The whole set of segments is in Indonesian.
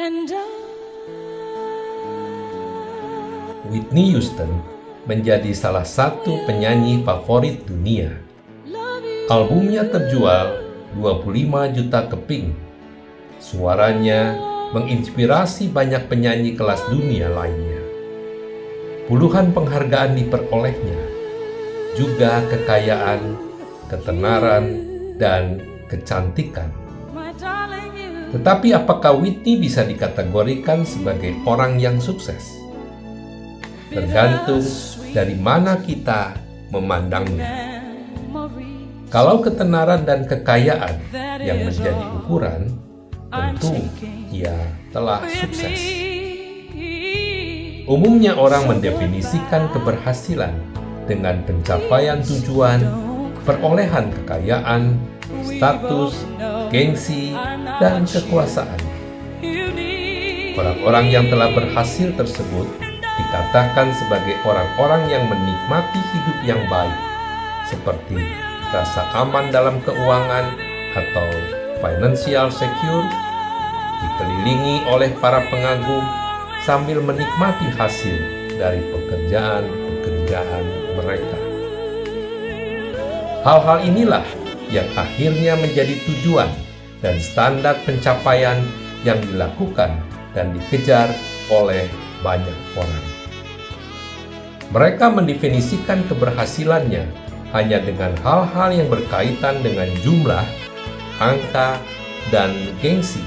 And I Whitney Houston menjadi salah satu penyanyi favorit dunia. Albumnya terjual 25 juta keping. Suaranya menginspirasi banyak penyanyi kelas dunia lainnya. Puluhan penghargaan diperolehnya, juga kekayaan, ketenaran, dan kecantikan. Tetapi apakah Whitney bisa dikategorikan sebagai orang yang sukses? Tergantung dari mana kita memandangnya. Kalau ketenaran dan kekayaan yang menjadi ukuran, tentu ia telah sukses. Umumnya orang mendefinisikan keberhasilan dengan pencapaian tujuan, perolehan kekayaan, status, gengsi, dan kekuasaan. Orang-orang yang telah berhasil tersebut dikatakan sebagai orang-orang yang menikmati hidup yang baik, seperti rasa aman dalam keuangan atau financial secure, dikelilingi oleh para pengagum sambil menikmati hasil dari pekerjaan-pekerjaan mereka. Hal-hal inilah yang akhirnya menjadi tujuan dan standar pencapaian yang dilakukan dan dikejar oleh banyak orang. Mereka mendefinisikan keberhasilannya hanya dengan hal-hal yang berkaitan dengan jumlah, angka, dan gengsi.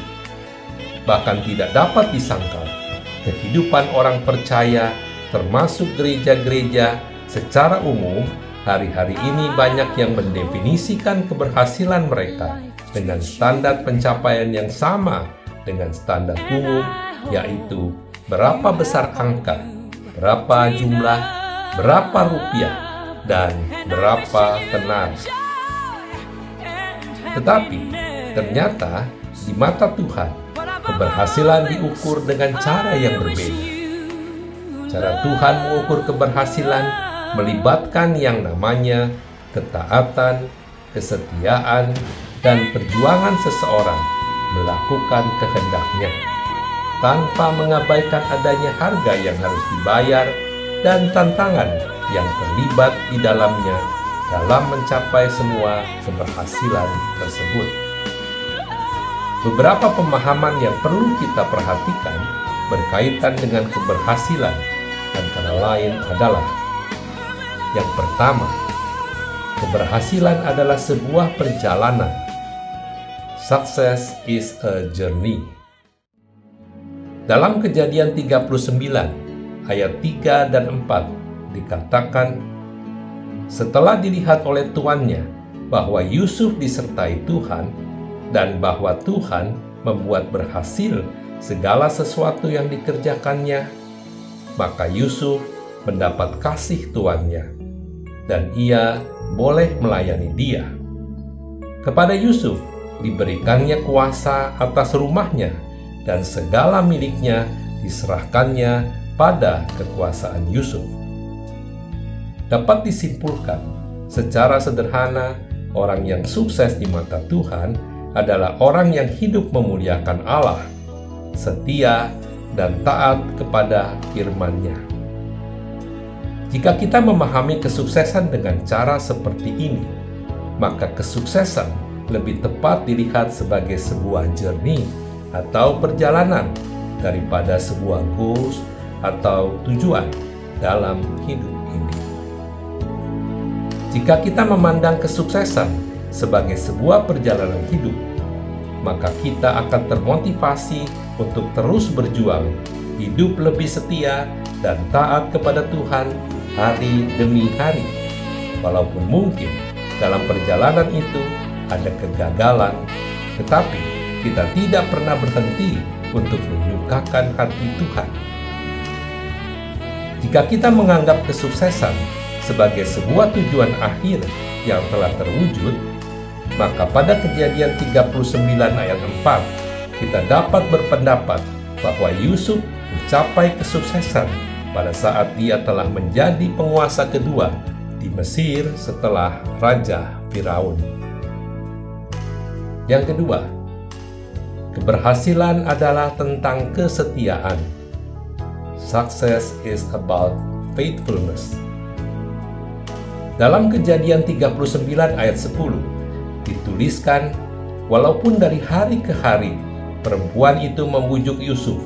Bahkan tidak dapat disangkal kehidupan orang percaya, termasuk gereja-gereja secara umum, hari-hari ini banyak yang mendefinisikan keberhasilan mereka dengan standar pencapaian yang sama dengan standar umum, yaitu berapa besar angka, berapa jumlah, berapa rupiah, dan berapa tenar. Tetapi ternyata di mata Tuhan, keberhasilan diukur dengan cara yang berbeda. Cara Tuhan mengukur keberhasilan melibatkan yang namanya ketaatan, kesetiaan, dan perjuangan seseorang melakukan kehendaknya tanpa mengabaikan adanya harga yang harus dibayar dan tantangan yang terlibat di dalamnya dalam mencapai semua keberhasilan tersebut. Beberapa pemahaman yang perlu kita perhatikan berkaitan dengan keberhasilan antara lain adalah yang pertama, keberhasilan adalah sebuah perjalanan. Success is a journey. Dalam kejadian 39 ayat 3 dan 4 dikatakan setelah dilihat oleh tuannya bahwa Yusuf disertai Tuhan dan bahwa Tuhan membuat berhasil segala sesuatu yang dikerjakannya, maka Yusuf mendapat kasih tuannya dan ia boleh melayani dia. Kepada Yusuf diberikannya kuasa atas rumahnya dan segala miliknya diserahkannya pada kekuasaan Yusuf. Dapat disimpulkan secara sederhana, orang yang sukses di mata Tuhan adalah orang yang hidup memuliakan Allah, setia, dan taat kepada firman-Nya. Jika kita memahami kesuksesan dengan cara seperti ini, maka kesuksesan lebih tepat dilihat sebagai sebuah journey atau perjalanan daripada sebuah goals atau tujuan dalam hidup ini. Jika kita memandang kesuksesan sebagai sebuah perjalanan hidup, maka kita akan termotivasi untuk terus berjuang, hidup lebih setia, dan taat kepada Tuhan hari demi hari. Walaupun mungkin dalam perjalanan itu ada kegagalan, tetapi kita tidak pernah berhenti untuk menyukakan hati Tuhan. Jika kita menganggap kesuksesan sebagai sebuah tujuan akhir yang telah terwujud, maka pada kejadian 39 ayat 4, kita dapat berpendapat bahwa Yusuf mencapai kesuksesan pada saat dia telah menjadi penguasa kedua di Mesir setelah Raja Firaun. Yang kedua, Keberhasilan adalah tentang kesetiaan. Success is about faithfulness. Dalam kejadian 39 ayat 10, dituliskan, Walaupun dari hari ke hari, perempuan itu membujuk Yusuf,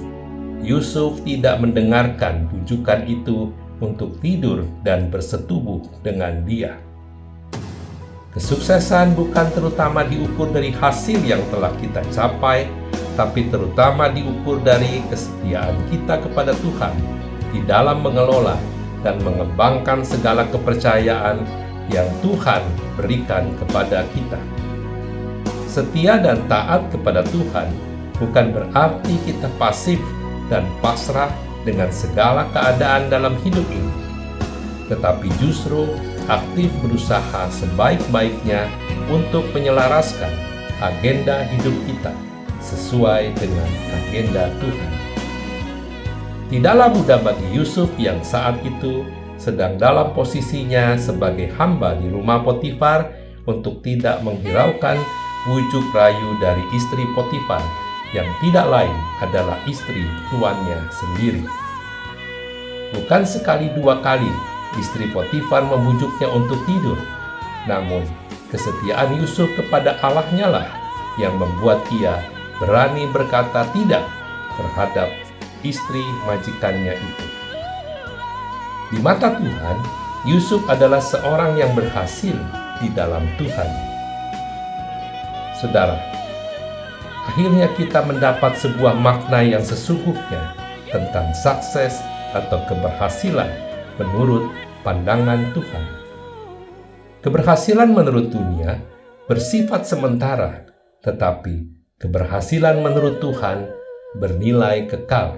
Yusuf tidak mendengarkan bujukan itu untuk tidur dan bersetubuh dengan dia. Kesuksesan bukan terutama diukur dari hasil yang telah kita capai, tapi terutama diukur dari kesetiaan kita kepada Tuhan di dalam mengelola dan mengembangkan segala kepercayaan yang Tuhan berikan kepada kita. Setia dan taat kepada Tuhan bukan berarti kita pasif dan pasrah dengan segala keadaan dalam hidup ini, tetapi justru aktif berusaha sebaik-baiknya untuk menyelaraskan agenda hidup kita sesuai dengan agenda Tuhan. Tidaklah mudah bagi Yusuf yang saat itu sedang dalam posisinya sebagai hamba di rumah Potifar untuk tidak menghiraukan bujuk rayu dari istri Potifar yang tidak lain adalah istri tuannya sendiri. Bukan sekali dua kali istri Potifar membujuknya untuk tidur, namun kesetiaan Yusuf kepada Allahnya lah yang membuat ia berani berkata tidak terhadap istri majikannya itu. Di mata Tuhan, Yusuf adalah seorang yang berhasil di dalam Tuhan. Saudara, akhirnya kita mendapat sebuah makna yang sesungguhnya tentang sukses atau keberhasilan menurut pandangan Tuhan. Keberhasilan menurut dunia bersifat sementara, tetapi keberhasilan menurut Tuhan bernilai kekal.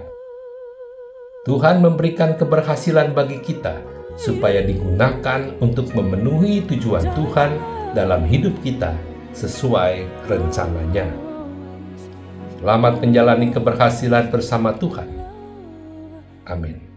Tuhan memberikan keberhasilan bagi kita supaya digunakan untuk memenuhi tujuan Tuhan dalam hidup kita sesuai rencananya. Selamat menjalani keberhasilan bersama Tuhan. Amin.